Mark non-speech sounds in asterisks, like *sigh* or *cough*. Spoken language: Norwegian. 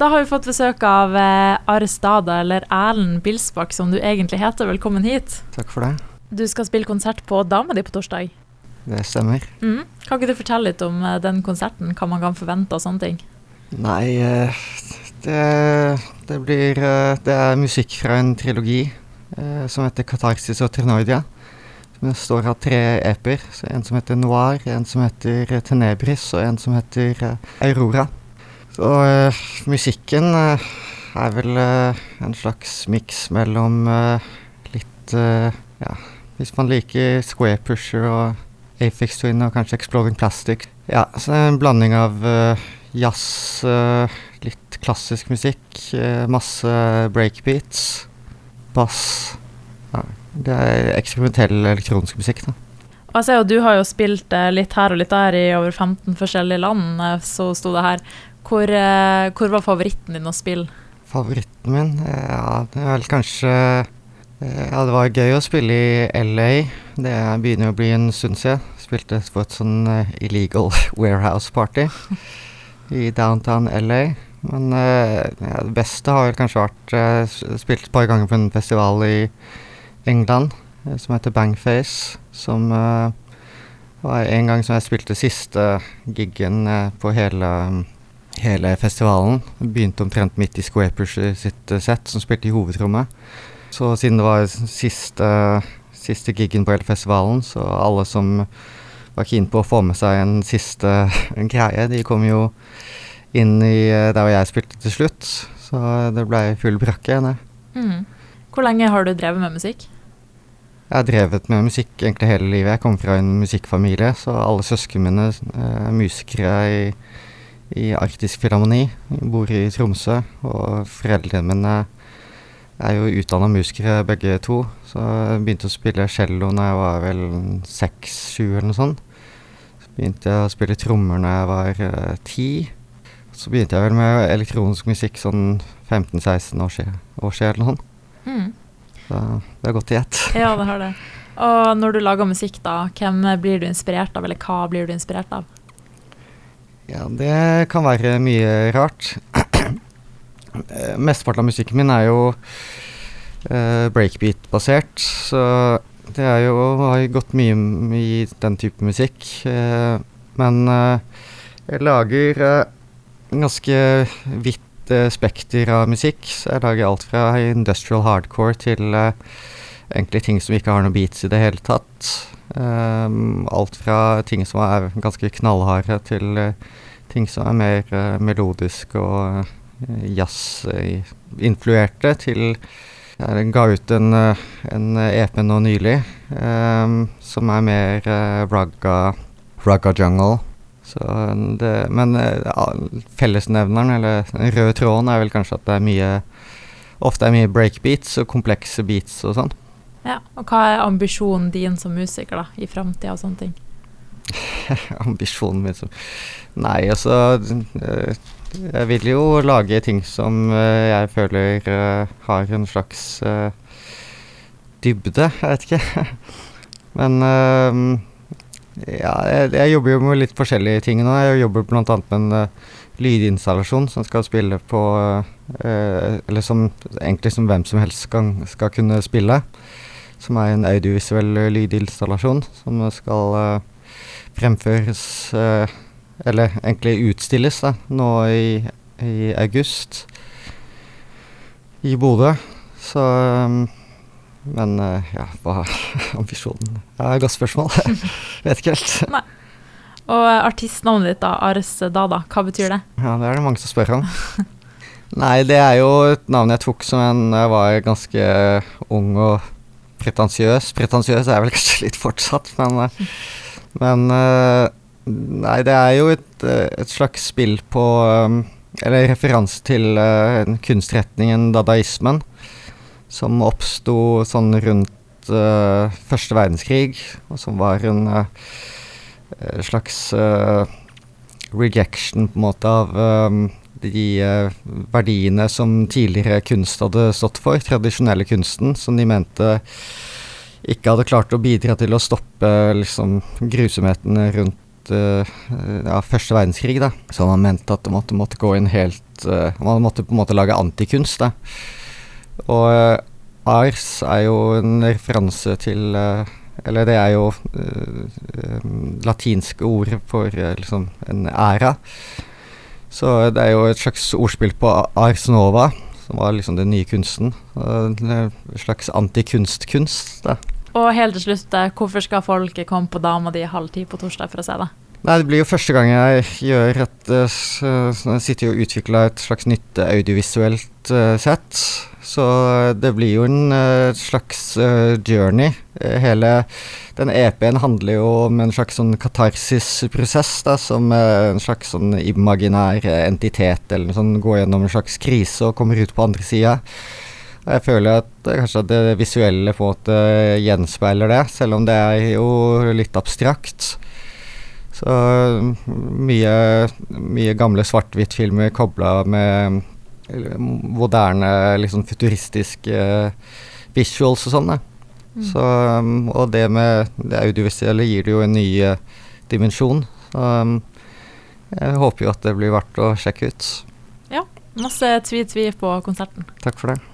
Da har vi fått besøk av eh, Ares eller Erlend Bilsbakk, som du egentlig heter. Velkommen hit. Takk for det. Du skal spille konsert på Dama di på torsdag. Det stemmer. Mm. Kan ikke du fortelle litt om eh, den konserten, hva man kan forvente og sånne ting? Nei, eh, det, det blir Det er musikk fra en trilogi som heter Katarsis og Trinoidia. Det står av tre eper. Så en som heter Noir, en som heter Tenebris, og en som heter Aurora. Så uh, musikken uh, er vel uh, en slags miks mellom eh, litt eh, Ja, hvis man liker Square Pusher og Afix Twin og kanskje Exploding Plastic. Ja, så en blanding av eh, jazz, eh, litt klassisk musikk, eh, masse breakbeats, bass. Ja, det er eksperimentell elektronisk musikk, da. Og jeg ser jo du har jo spilt eh, litt her og litt der i over 15 forskjellige land, eh, så sto det her. Hvor, eh, hvor var favoritten din å spille? Favoritten min? eh, Ja, det er vel kanskje eh, Ja, det var gøy å spille i LA. Det begynner å bli en stund siden. Spilte på et sånn illegal *laughs* warehouse party i downtown LA. Men ja, det beste har vel kanskje vært Spilt et par ganger på en festival i England som heter Bangface. Som var en gang som jeg spilte siste giggen på hele hele festivalen. Begynte omtrent midt i Square Pusher sitt uh, sett, som spilte i hovedrommet. Så siden det var siste, siste giggen på hele festivalen, så alle som var keen på å få med seg en siste *laughs* greie, de kom jo inn i eh, der hvor jeg spilte til slutt. Så det blei full brakke. det. Mm. Hvor lenge har du drevet med musikk? Jeg har drevet med musikk egentlig hele livet. Jeg kommer fra en musikkfamilie, så alle søsknene mine eh, er musikere i, i Arktisk Filharmoni. Jeg bor i Tromsø, og foreldrene mine er jo utdanna musikere begge to. Så jeg begynte å spille cello når jeg var vel seks-sju eller noe sånt. Så begynte jeg å spille trommer når jeg var eh, ti. Så begynte jeg vel med elektronisk musikk sånn 15-16 år siden, år siden eller noe sånt. Mm. Så det har gått i ett. Ja, det har det. Og når du lager musikk, da, hvem blir du inspirert av, eller hva blir du inspirert av? Ja, det kan være mye rart. Eh, Mesteparten av musikken min er jo uh, breakbeat-basert, så det er jo har gått mye i den type musikk. Uh, men uh, jeg lager ganske vidt spekter av musikk. Så jeg lager alt fra industrial hardcore til egentlig ting som ikke har noe beats i det hele tatt. Um, alt fra ting som er ganske knallharde, til eh, ting som er mer eh, melodisk og uh, jazz-influerte, til Jeg ga ut en, eh, en EP nå nylig um, som er mer uh, ragga, ragga jungle. Det, men uh, fellesnevneren, eller den røde tråden, er vel kanskje at det er mye Ofte er mye breakbeats og komplekse beats og sånn. Ja, Og hva er ambisjonen din som musiker da, i framtida og sånne ting? *laughs* ambisjonen min som Nei, altså eh, Jeg vil jo lage ting som eh, jeg føler eh, har en slags dybde. Jeg vet ikke. *laughs* Men ja, jeg, jeg jobber jo med litt forskjellige ting nå. Jeg jobber bl.a. med en lydinstallasjon som skal spille på eh, Eller som egentlig som hvem som helst skal, skal kunne spille. Som er en audiovisuell eh, lydinstallasjon som skal uh, fremføres uh, Eller egentlig utstilles da, nå i, i august i Bodø. Så um, Men uh, ja, hva er *laughs* ambisjonen? Det er et godt spørsmål. *laughs* Vet ikke helt. Og eh, artistnavnet ditt, da, Ares Dada, hva betyr det? Ja, det er det mange som spør om. Nei, det er jo et navn jeg tok som en jeg var ganske ung og pretensiøs. Pretensiøs er jeg vel kanskje litt fortsatt, men, eh, men eh, Nei, det er jo et, eh, et slags spill på Eller referanse til kunstretningen dadaismen, som oppsto sånn rundt første verdenskrig, og som var en slags rejection på en måte av de eh, verdiene som tidligere kunst hadde stått for, tradisjonelle kunsten, som de mente ikke hadde klart å bidra til å stoppe liksom, grusomhetene rundt uh, ja, første verdenskrig, da. Så man mente at det måtte, måtte gå inn helt uh, Man måtte på en måte lage antikunst, da. Og uh, ars er jo en referanse til Eller det er jo latinske ord for liksom en æra. Så det er jo et slags ordspill på ars nova, som var liksom den nye kunsten. En slags antikunstkunst, da. Og helt til slutt, eh, hvorfor skal folket komme på Dama di halv ti på torsdag for å se det? Nei, det blir jo første gang jeg gjør et Jeg sitter jo og utvikler et slags nytt audiovisuelt uh, sett. Så det blir jo en uh, slags journey. hele den EP-en handler jo om en slags sånn katarsisprosess, da, som en slags sånn imaginær entitet eller noe sånt. Går gjennom en slags krise og kommer ut på andre sida. Jeg føler at kanskje at det visuelle på en måte gjenspeiler det, selv om det er jo litt abstrakt. Så mye, mye gamle svart-hvitt-filmer kobla med moderne, liksom futuristiske visuals og sånn. Mm. Så, og det med det audiovisuelle gir det jo en ny uh, dimensjon. Så um, jeg håper jo at det blir verdt å sjekke ut. Ja. Masse tvi-tvi på konserten. Takk for det.